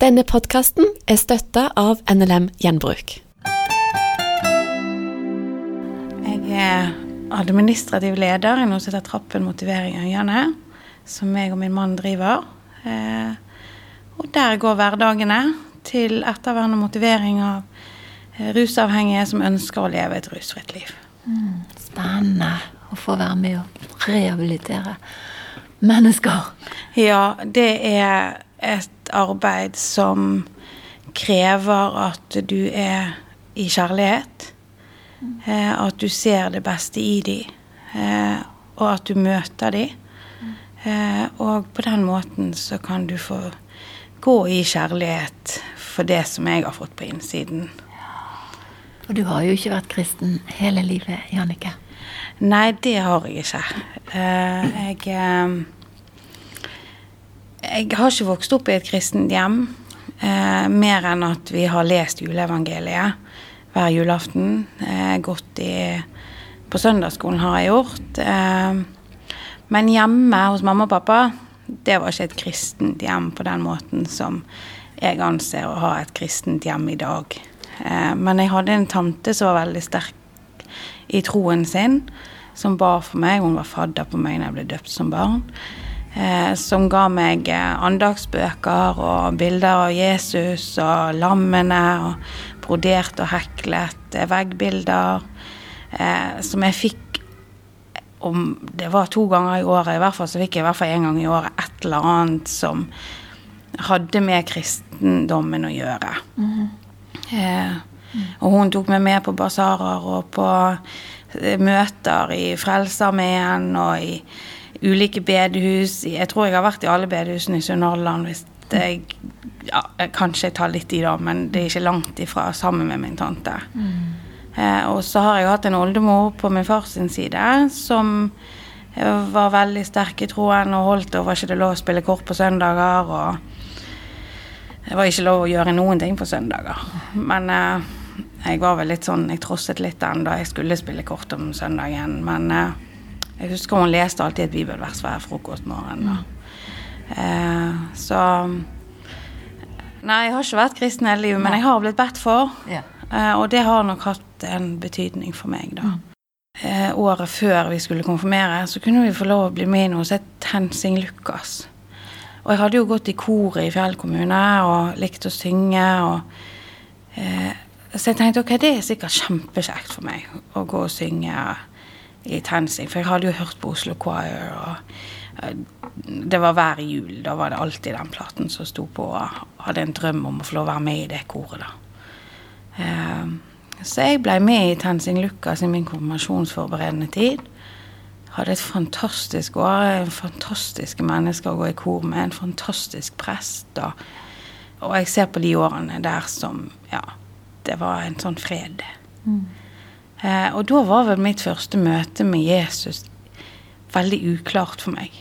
Denne podkasten er støtta av NLM Gjenbruk. Jeg er administrativ leder i noe som heter Trappen motivering øyene, som jeg og min mann driver. Eh, og der går hverdagene til ettervern og motivering av eh, rusavhengige som ønsker å leve et rusfritt liv. Mm, spennende å få være med og rehabilitere mennesker. Ja, det er et arbeid som krever at du er i kjærlighet. Eh, at du ser det beste i dem, eh, og at du møter dem. Eh, og på den måten så kan du få gå i kjærlighet for det som jeg har fått på innsiden. Og du har jo ikke vært kristen hele livet, Jannicke. Nei, det har jeg ikke. jeg Jeg har ikke vokst opp i et kristent hjem. mer enn at vi har lest juleevangeliet hver julaften. Eh, gått i På søndagsskolen har jeg gjort. Eh, men hjemme hos mamma og pappa, det var ikke et kristent hjem på den måten som jeg anser å ha et kristent hjem i dag. Eh, men jeg hadde en tante som var veldig sterk i troen sin, som ba for meg. Hun var fadder på meg da jeg ble døpt som barn. Eh, som ga meg eh, andagsbøker og bilder av Jesus og lammene. og brodert og heklet eh, veggbilder eh, som jeg fikk om det var to ganger i året, i hvert fall så fikk jeg i hvert fall en gang i året et eller annet som hadde med kristendommen å gjøre. Mm. Eh, og hun tok meg med på basarer og på møter i Frelsesarmeen og i ulike bedehus. Jeg tror jeg har vært i alle bedehusene i Sunnhordland hvis jeg ja, Kanskje jeg tar litt i, da, men det er ikke langt ifra sammen med min tante. Mm. Eh, og så har jeg hatt en oldemor på min fars side som eh, var veldig sterk i troen og holdt og var ikke det lov å spille kort på søndager. Og det var ikke lov å gjøre noen ting på søndager. Men eh, jeg var vel litt sånn Jeg trosset litt den da jeg skulle spille kort om søndagen. Men eh, jeg husker hun leste alltid et bibelvers hver frokostmorgen. da. Eh, så Nei, jeg har ikke vært kristen hele livet, men jeg har blitt bedt for. Ja. Eh, og det har nok hatt en betydning for meg, da. Mm. Eh, året før vi skulle konfirmere, så kunne vi få lov å bli med noe som het Tensing Lukas. Og jeg hadde jo gått i koret i Fjell kommune og likt å synge. og eh, Så jeg tenkte ok, det er sikkert kjempekjekt for meg å gå og synge i Tensing, for jeg hadde jo hørt på Oslo Choir. og det var hver jul. Da var det alltid den platen som sto på. Og hadde en drøm om å få lov å være med i det koret, da. Eh, så jeg ble med i Tensing Lukas i min konfirmasjonsforberedende tid. Hadde et fantastisk år. Fantastiske mennesker å gå i kor med. En fantastisk prest. Og, og jeg ser på de årene der som Ja, det var en sånn fred. Mm. Eh, og da var vel mitt første møte med Jesus veldig uklart for meg.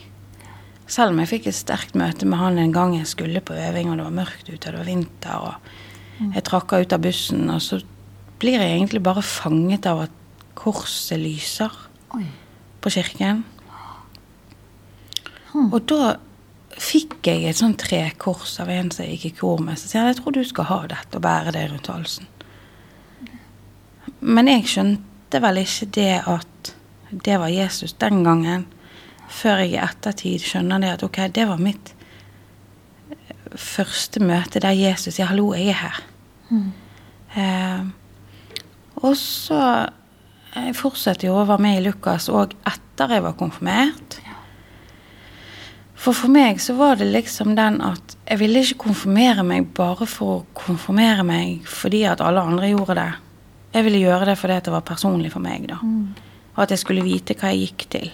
Selv om jeg fikk et sterkt møte med han en gang jeg skulle på øving, og det var mørkt ute, og det var vinter, og jeg trakka ut av bussen, og så blir jeg egentlig bare fanget av at korset lyser på kirken. Hmm. Og da fikk jeg et sånt trekors av en som jeg gikk i kor med. som sier jeg tror du skal ha dette og bære det rundt halsen. Men jeg skjønte vel ikke det at det var Jesus den gangen før jeg i ettertid skjønner det at ok, det var mitt første møte der Jesus sier 'hallo, jeg er her'. Mm. Eh, og så Jeg fortsatte jo å være med i Lukas òg etter jeg var konfirmert. For for meg så var det liksom den at jeg ville ikke konfirmere meg bare for å konfirmere meg fordi at alle andre gjorde det. Jeg ville gjøre det fordi det var personlig for meg, da. Mm. Og at jeg skulle vite hva jeg gikk til.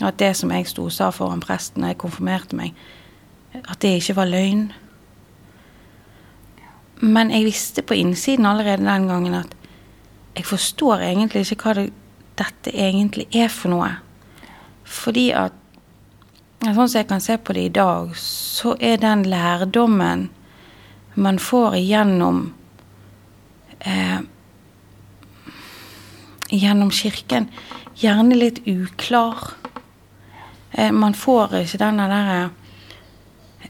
Og at det som jeg sto og sa foran presten da jeg konfirmerte meg, at det ikke var løgn. Men jeg visste på innsiden allerede den gangen at jeg forstår egentlig ikke hva det, dette egentlig er for noe. Fordi at Sånn som jeg kan se på det i dag, så er den lærdommen man får igjennom eh, Gjennom kirken, gjerne litt uklar. Eh, man får ikke denne der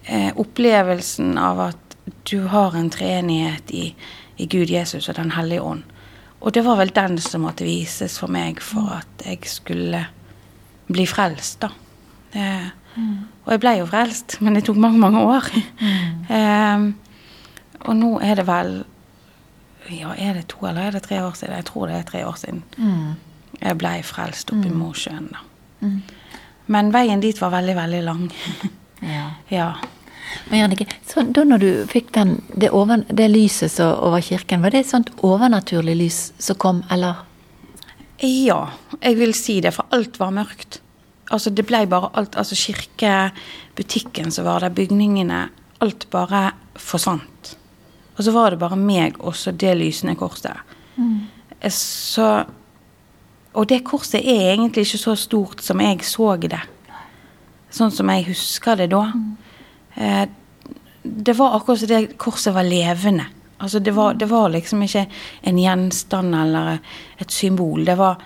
eh, opplevelsen av at du har en treenighet i, i Gud, Jesus og Den hellige ånd. Og det var vel den som måtte vises for meg for at jeg skulle bli frelst, da. Eh, mm. Og jeg ble jo frelst, men det tok mange, mange år. Mm. um, og nå er det vel Ja, er det to eller er det tre år siden? Jeg tror det er tre år siden. Mm. Jeg ble frelst oppe i mm. Mosjøen, da. Mm. Men veien dit var veldig, veldig lang. ja. ja. Men Jannike, så da når du fikk den, det, over, det lyset så over kirken, var det et sånt overnaturlig lys som kom, eller? Ja, jeg vil si det, for alt var mørkt. Altså det ble bare alt Altså kirkebutikken som var der, bygningene Alt bare forsvant. Og så var det bare meg og så det lysende korset. Mm. Så Og det korset er egentlig ikke så stort som jeg så det. Sånn som jeg husker det da. Mm. Eh, det var akkurat som det korset var levende. Altså det var, det var, liksom ikke en gjenstand eller et symbol. Det var,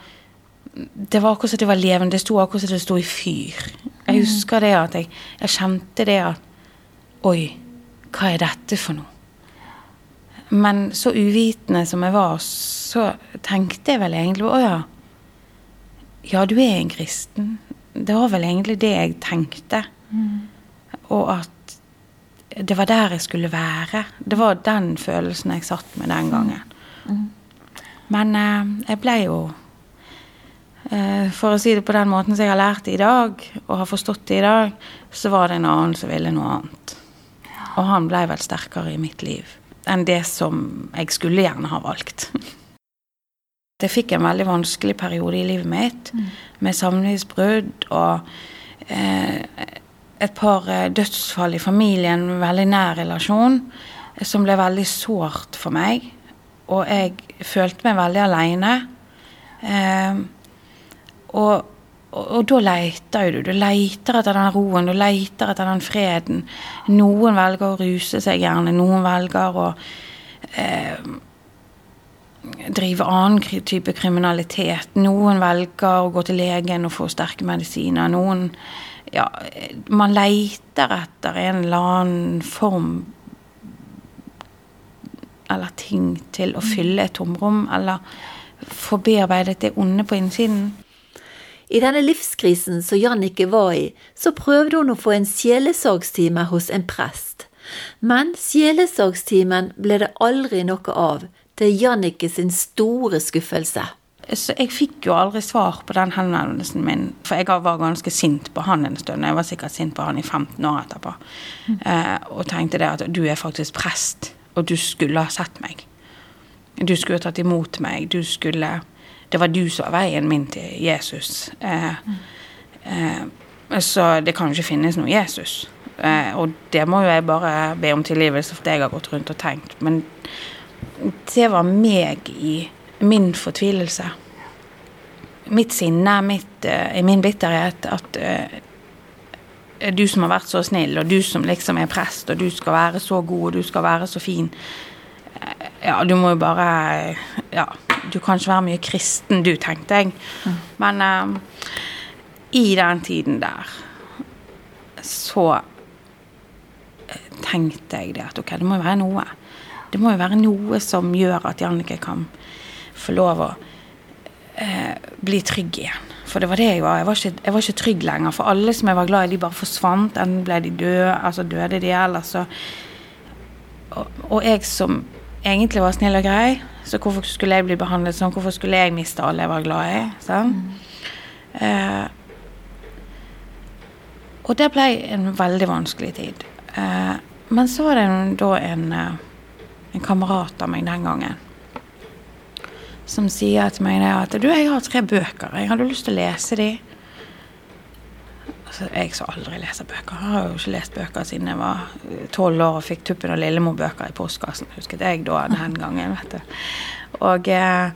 det var akkurat som det var levende. Det sto akkurat som det sto i fyr. Jeg mm. husker det at jeg, jeg kjente det at Oi, hva er dette for noe? Men så uvitende som jeg var, så tenkte jeg vel egentlig Å ja. Ja, du er en kristen. Det var vel egentlig det jeg tenkte. Mm. Og at det var der jeg skulle være. Det var den følelsen jeg satt med den gangen. Mm. Men eh, jeg ble jo eh, For å si det på den måten som jeg har lært det i dag, og har forstått det i dag, så var det en annen som ville noe annet. Og han ble vel sterkere i mitt liv enn det som jeg skulle gjerne ha valgt. Jeg fikk en veldig vanskelig periode i livet mitt, mm. med samlivsbrudd og eh, et par eh, dødsfall i familien, en veldig nær relasjon, som ble veldig sårt for meg. Og jeg følte meg veldig aleine. Eh, og, og, og, da leter du. Du leter etter den roen, du leter etter den freden. Noen velger å ruse seg gjerne, noen velger å eh, drive annen type kriminalitet. Noen velger å gå til legen og få sterke medisiner. Noen ja, man leiter etter en eller annen form eller ting til å fylle et tomrom, eller få bearbeidet det onde på innsiden. I denne livskrisen som Jannicke var i, så prøvde hun å få en sjelesorgstime hos en prest. Men sjelesorgstimen ble det aldri noe av, til Jannicke sin store skuffelse. Så jeg fikk jo aldri svar på den henvendelsen min, for jeg var ganske sint på han en stund. Jeg var sikkert sint på han i 15 år etterpå. Mm. Og tenkte det at du er faktisk prest, og du skulle ha sett meg. Du skulle ha tatt imot meg. Du skulle Det var du som var veien min til Jesus. Eh, eh, så det kan jo ikke finnes noe Jesus. Eh, og det må jo jeg bare be om tilgivelse for det jeg har gått rundt og tenkt. Men det var meg i min fortvilelse. Mitt sinne, mitt, uh, min bitterhet, at du som har vært så snill, og du som liksom er prest, og du skal være så god, og du skal være så fin Ja, du må jo bare Ja, du kan ikke være mye kristen, du, tenkte jeg. Men i den tiden der så tenkte jeg det at ok, det må jo være noe. Det må jo være noe som gjør at Jannicke kan få lov å eh, bli trygg igjen. For det var det jeg var. Jeg var, ikke, jeg var, ikke, trygg lenger. For alle som jeg var glad i, de bare forsvant. Enten ble de døde, altså døde de, eller så og, og, jeg som egentlig var snill og grei, så hvorfor skulle jeg bli behandlet sånn? Hvorfor skulle jeg miste alle jeg var glad i? Sånn? Mm. Eh, og det ble en veldig vanskelig tid. Eh, men så var det da en, eh, en kamerat av meg den gangen som sier til meg at du, jeg har tre bøker, jeg hadde lyst til å lese de. Altså, jeg som aldri leser bøker. Jeg har jo ikke lest bøker siden jeg var tolv år og fikk Tuppen og Lillemor-bøker i postkassen, husket jeg da den gangen. vet du. Og eh,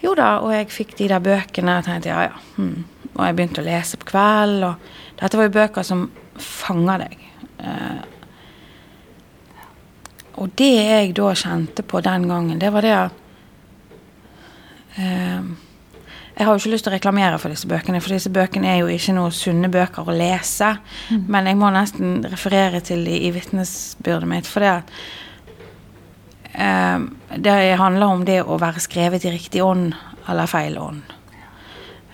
jo da, og jeg fikk de der bøkene og tenkte ja ja. Hmm. Og jeg begynte å lese på kveld, og dette var jo bøker som fanger deg. Eh, og det jeg da kjente på den gangen, det var det at Eh, Jeg har jo ikke lyst til å reklamere for disse bøkene, for disse bøkene er jo ikke noe sunne bøker å lese. Mm. Men jeg må nesten referere til de i vitnesbyrdet mitt, for det at eh, Det handler om det å være skrevet i riktig ånd eller feil ånd.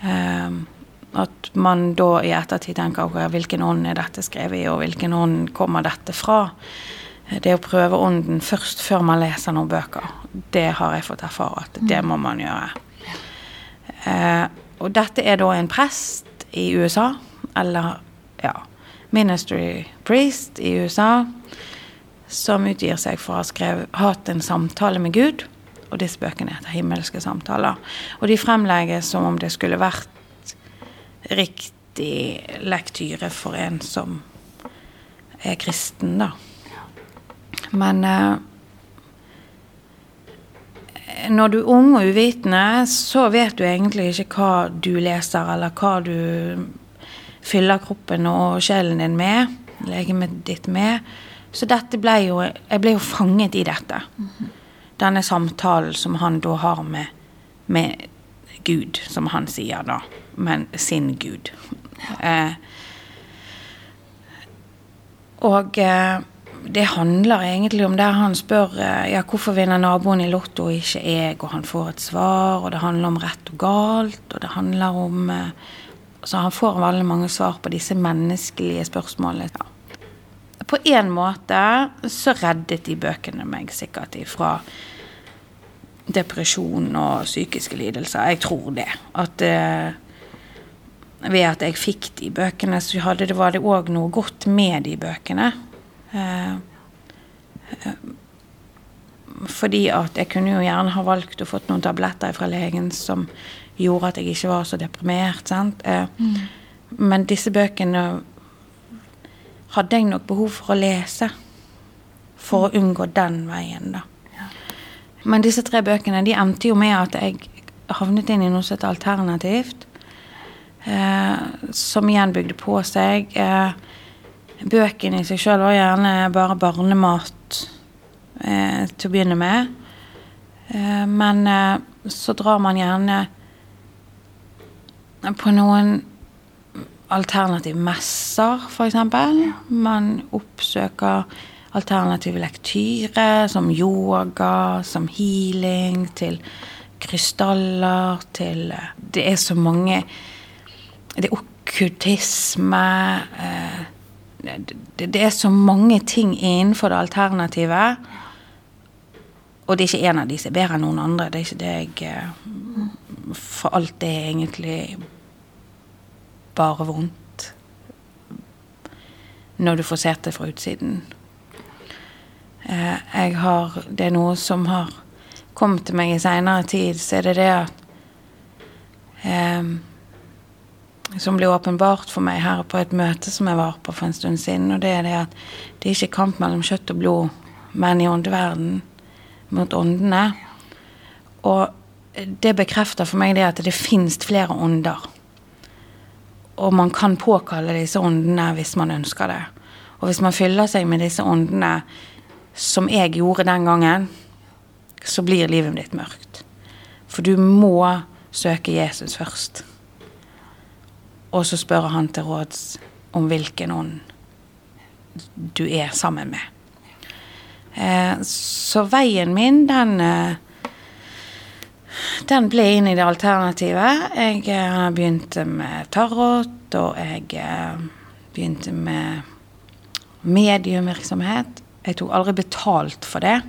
Eh, at man da i ettertid tenker okay, hvilken ånd er dette skrevet i, og hvilken ånd kommer dette fra. Det å prøve ånden først før man leser noen bøker, det har jeg fått erfare at det må man gjøre. Eh, og dette er da en prest i USA, eller ja, ministry priest i USA, som utgir seg for å ha skrevet, hatt en samtale med Gud. Og disse bøkene heter 'Himmelske samtaler'. Og de fremlegges som om det skulle vært riktig lektyre for en som er kristen, da. Men eh, når du er ung og uvitende, så vet du egentlig ikke hva du leser, eller hva du fyller kroppen og sjelen din med, legemet ditt med. Så dette ble jo Jeg ble jo fanget i dette. Denne samtalen som han da har med, med Gud, som han sier da. Men sin Gud. Ja. Eh, og eh, det handler egentlig om der han spør eh, ja, hvorfor vinner naboen i Lotto og ikke jeg, og han får et svar, og det handler om rett og galt, og det handler om eh, Så han får veldig mange svar på disse menneskelige spørsmålene. Ja. På en måte så reddet de bøkene meg sikkert ifra depresjon og psykiske lidelser. Jeg tror det. At eh, ved at jeg fikk de bøkene, så hadde det, var det òg noe godt med de bøkene. Eh, eh, fordi at jeg kunne jo gjerne ha valgt å fått noen tabletter fra legen som gjorde at jeg ikke var så deprimert. sant? Eh, mm. Men disse bøkene hadde jeg nok behov for å lese for å unngå den veien, da. Men disse tre bøkene de endte jo med at jeg havnet inn i noe som alternativt. Eh, som igjen bygde på seg. Eh, Bøkene i seg sjøl var gjerne bare barnemat eh, til å begynne med. Eh, men eh, så drar man gjerne på noen alternative messer, f.eks. Man oppsøker alternative lektyrer som yoga, som healing, til krystaller, til eh, Det er så mange Det er okkultisme. Eh, det, det, er så mange ting innenfor det alternative. Og det er ikke en av er bedre enn noen andre. Det er ikke det jeg eh, For alt er egentlig bare vondt. Når du får sett det fra utsiden. Eh, jeg har Det er noe som har kommet til meg i seinere tid, så er det det at um, som ble åpenbart for meg her på et møte som jeg var på for en stund siden. Og det er det at det er ikke kamp mellom kjøtt og blod, men i åndeverden mot åndene. Og det bekrefter for meg det at det finnes flere ånder. Og man kan påkalle disse åndene hvis man ønsker det. Og hvis man fyller seg med disse åndene som jeg gjorde den gangen, så blir livet ditt mørkt. For du må søke Jesus først. Og så spør han til råds om hvilken ånd du er sammen med. Eh, så veien min, den eh, Den ble inn i det alternativet. Jeg eh, begynte med tarot, og jeg begynte med mediumvirksomhet. Jeg tok aldri betalt for det.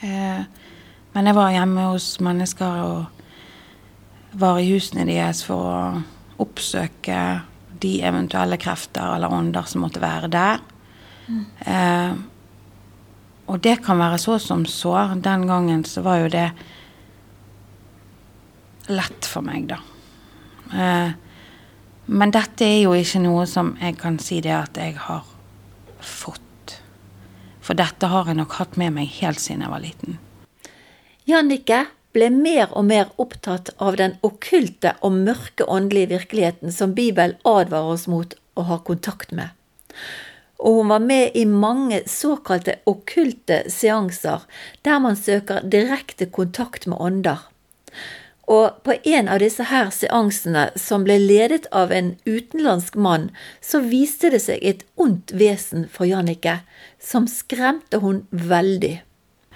Men jeg var hjemme hos mennesker og var i husene deres for å oppsøke de eventuelle krefter eller ånder som måtte være der. Mm. Eh, og det kan være så som så. Den gangen så var jo det lett for meg, da. Eh, men dette er jo ikke noe som jeg kan si det at jeg har fått. For dette har jeg nok hatt med meg helt siden jeg var liten. Jannicke, ble mer og mer opptatt av den okkulte og mørke åndelige virkeligheten som Bibelen advarer oss mot å ha kontakt med. Og hun var med i mange såkalte okkulte seanser, der man søker direkte kontakt med ånder. Og på en av disse her seansene, som ble ledet av en utenlandsk mann, så viste det seg et ondt vesen for Jannicke, som skremte hun veldig.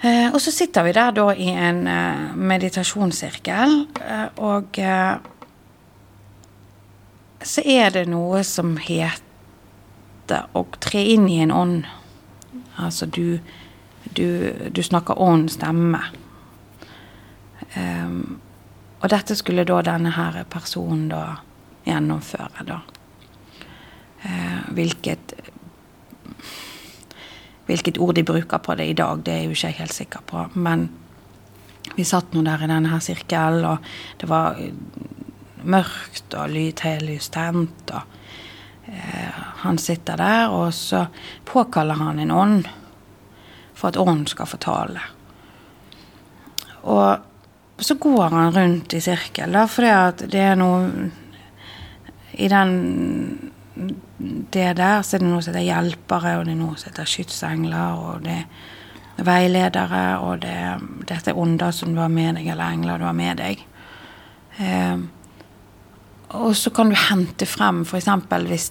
Eh, og så sitter vi der da i en eh, meditasjonssirkel, eh, og så er det noe som heter å tre inn i en ånd. Altså du, du, du snakker ånd, stemme. Um, og dette skulle da denne her personen da gjennomføre, da. Uh, hvilket Hvilket ord de bruker på det i dag, det er jeg jo ikke helt sikker på. Men vi satt nå der i denne her sirkelen, og det var mørkt og lys tent. Og eh, han sitter der, og så påkaller han en ånd for at ånden skal fortale. Og så går han rundt i sirkel, da, fordi at det er noe I den det der så er det noe som heter hjelpere, og det er noe som heter skytsengler, og det er veiledere, og det, dette er ånder som du har med deg, eller engler du har med deg. Eh, og så kan du hente frem f.eks. hvis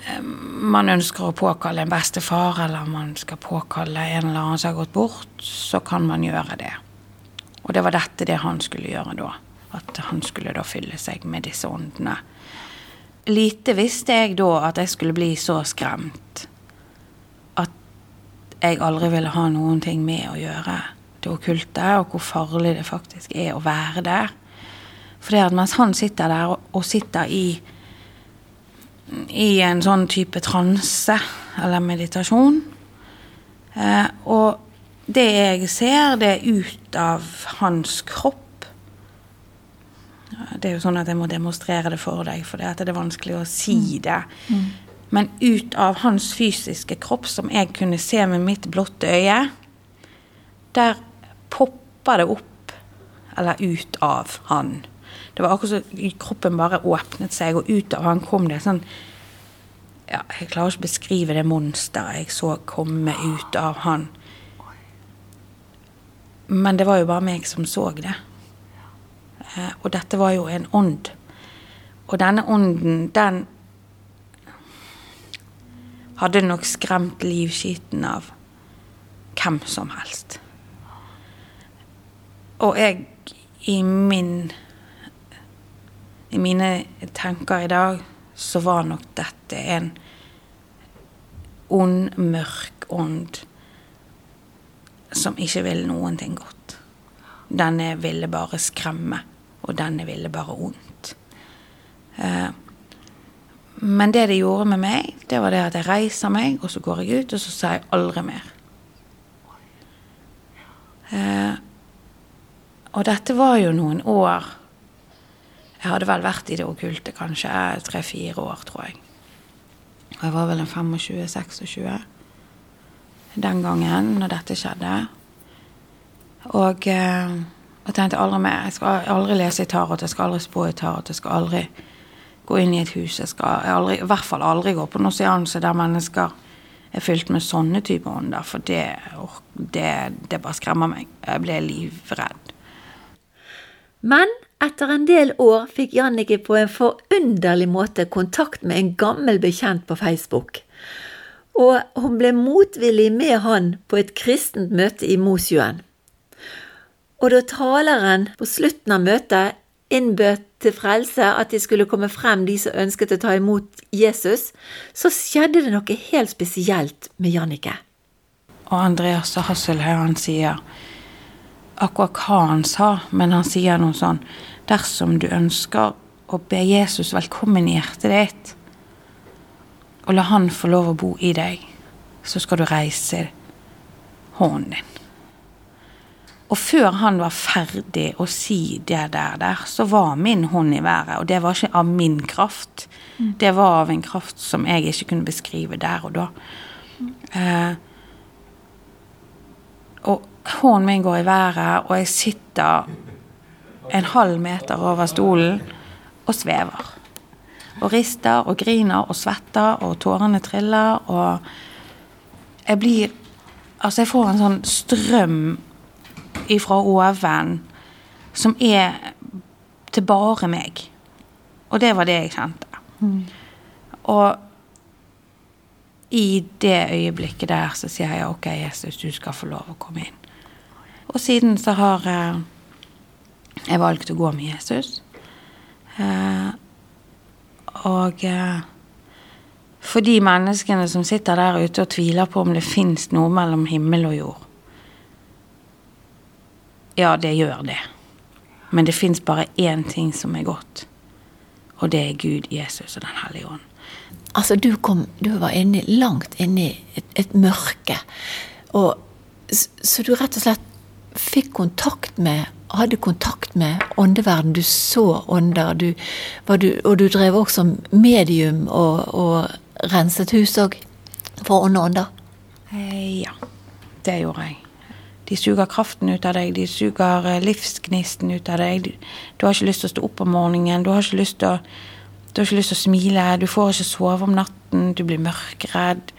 eh, man ønsker å påkalle en bestefar, eller man skal påkalle en eller annen som har gått bort, så kan man gjøre det. Og det var dette det han skulle gjøre da. At han skulle da fylle seg med disse åndene. Lite visste jeg da at jeg skulle bli så skremt at jeg aldri ville ha noen ting med å gjøre det okkulte, og hvor farlig det faktisk er å være der. For det at mens han sitter der og, sitter i i en sånn type transe eller meditasjon. Eh, og det jeg ser, det er ut av hans kropp. Det er jo sånn at jeg må demonstrere det for deg, for det er vanskelig å si mm. det. Mm. Men ut av hans fysiske kropp, som jeg kunne se med mitt blotte øye, der poppa det opp, eller ut av han. Det var akkurat som kroppen bare åpnet seg, og ut av han kom det sånn ja, Jeg klarer ikke å beskrive det monsteret jeg så komme ut av han. Men det var jo bare meg som så det. Eh, og dette var jo en ånd. Og denne ånden, den hadde nok skremt livskiten av hvem som helst. Og jeg, i min I mine tenker i dag, så var nok dette en ond, mørk ånd som ikke ville noen ting godt. Denne ville bare skremme, og denne ville bare ondt. Eh, men det det gjorde med meg, det var det at jeg reiser meg, og så går jeg ut, og så sa jeg aldri mer. Eh, og dette var jo noen år Jeg hadde vel vært i det okkulte kanskje tre-fire år, tror jeg. Og jeg var vel en 25-26 den gangen når dette skjedde. Og eh, jeg tenkte aldri mer. Jeg skal aldri lese i tarot, jeg skal aldri spå i tarot, jeg skal aldri gå inn i et hus. Jeg skal aldri, i hvert fall aldri gå på noen seanse der mennesker er fylt med sånne typer ånder, for det, det, det bare skremmer meg. Jeg ble livredd. Men etter en del år fikk Jannicke på en forunderlig måte kontakt med en gammel bekjent på Facebook og hun ble motvillig med han på et kristent møte i Mosjøen. Og da taleren på slutten av møtet innbød til frelse at de skulle komme frem, de som ønsket å ta imot Jesus, så skjedde det noe helt spesielt med Jannicke. Og Andreas Hasselhaug, han sier akkurat hva han sa, men han sier noe sånn Dersom du ønsker å be Jesus velkommen i hjertet ditt, og la han få lov å bo i deg, så skal du reise hånden din. Og før han var ferdig å si det der, der, så var min hånd i været. Og det var ikke av min kraft. Mm. Det var av en kraft som jeg ikke kunne beskrive der og da. Mm. Eh, og hånden min går i været, og jeg sitter en halv meter over stolen og svever og rister og griner og svetter, og tårene triller, og jeg blir Altså, jeg får en sånn strøm ifra oven som er til bare meg. Og det var det jeg kjente. Og i det øyeblikket der så sier jeg OK, Jesus, du skal få lov å komme inn. Og siden så har eh, jeg valgt å gå med Jesus. Eh, og eh, for de menneskene som sitter der ute og tviler på om det fins noe mellom himmel og jord Ja, det gjør det. Men det fins bare én ting som er godt. Og det er Gud, Jesus og Den hellige ånd. Altså, du kom Du var inni, langt inni et, et mørke. Og, så du rett og slett fikk kontakt med hadde kontakt med åndeverden. Du så ånder. Du, du, og du drev også medium og, og renset hus òg for onde ånder? Eh, ja, det gjorde jeg. De suger kraften ut av deg, de suger eh, livsgnisten ut av deg. Du har ikke lyst til å stå opp om morgenen, du har ikke lyst til å, ikke lyst til å smile, du får ikke sove om natten, du blir mørkredd.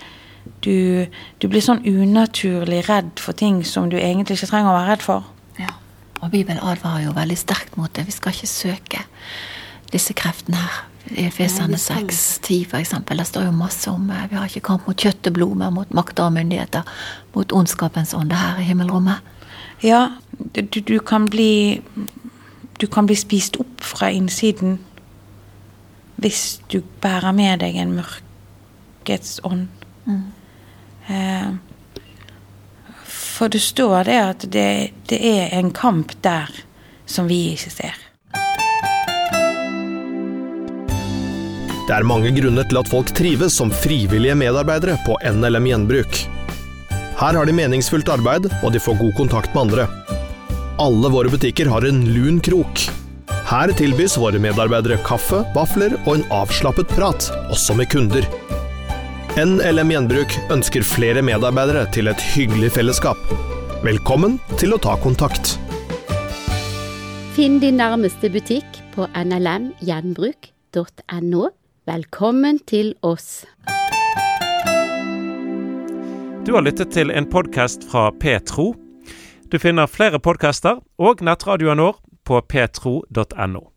Du, du, blir sånn unaturlig redd for ting som du egentlig ikke trenger å være redd for. Ja, og Bibelen advarer jo veldig sterkt mot det. Vi skal ikke søke disse kreftene her. Efesene 6, 10 f.eks. Det står jo masse om eh, vi har ikke kamp mot kjøtt og blod, men mot makter og myndigheter. Mot ondskapens ånde her i himmelrommet. Ja, du, du, kan bli Du kan bli spist opp fra innsiden hvis du bærer med deg en mørkets ånd. Mm. Eh, for det står det at det, det er en kamp der som vi ikke ser. Det er mange grunner til at folk trives som frivillige medarbeidere på NLM Gjenbruk. Her har de meningsfullt arbeid, og de får god kontakt med andre. Alle våre butikker har en lun krok. Her tilbys våre medarbeidere kaffe, vafler og en avslappet prat, også med kunder. NLM Gjenbruk ønsker flere medarbeidere til et hyggelig fellesskap. Velkommen til å ta kontakt. Finn din nærmeste butikk på nlmgjenbruk.no. Velkommen til oss. Du har lyttet til en podkast fra Petro. Du finner flere podkaster og nettradioen vår på petro.no.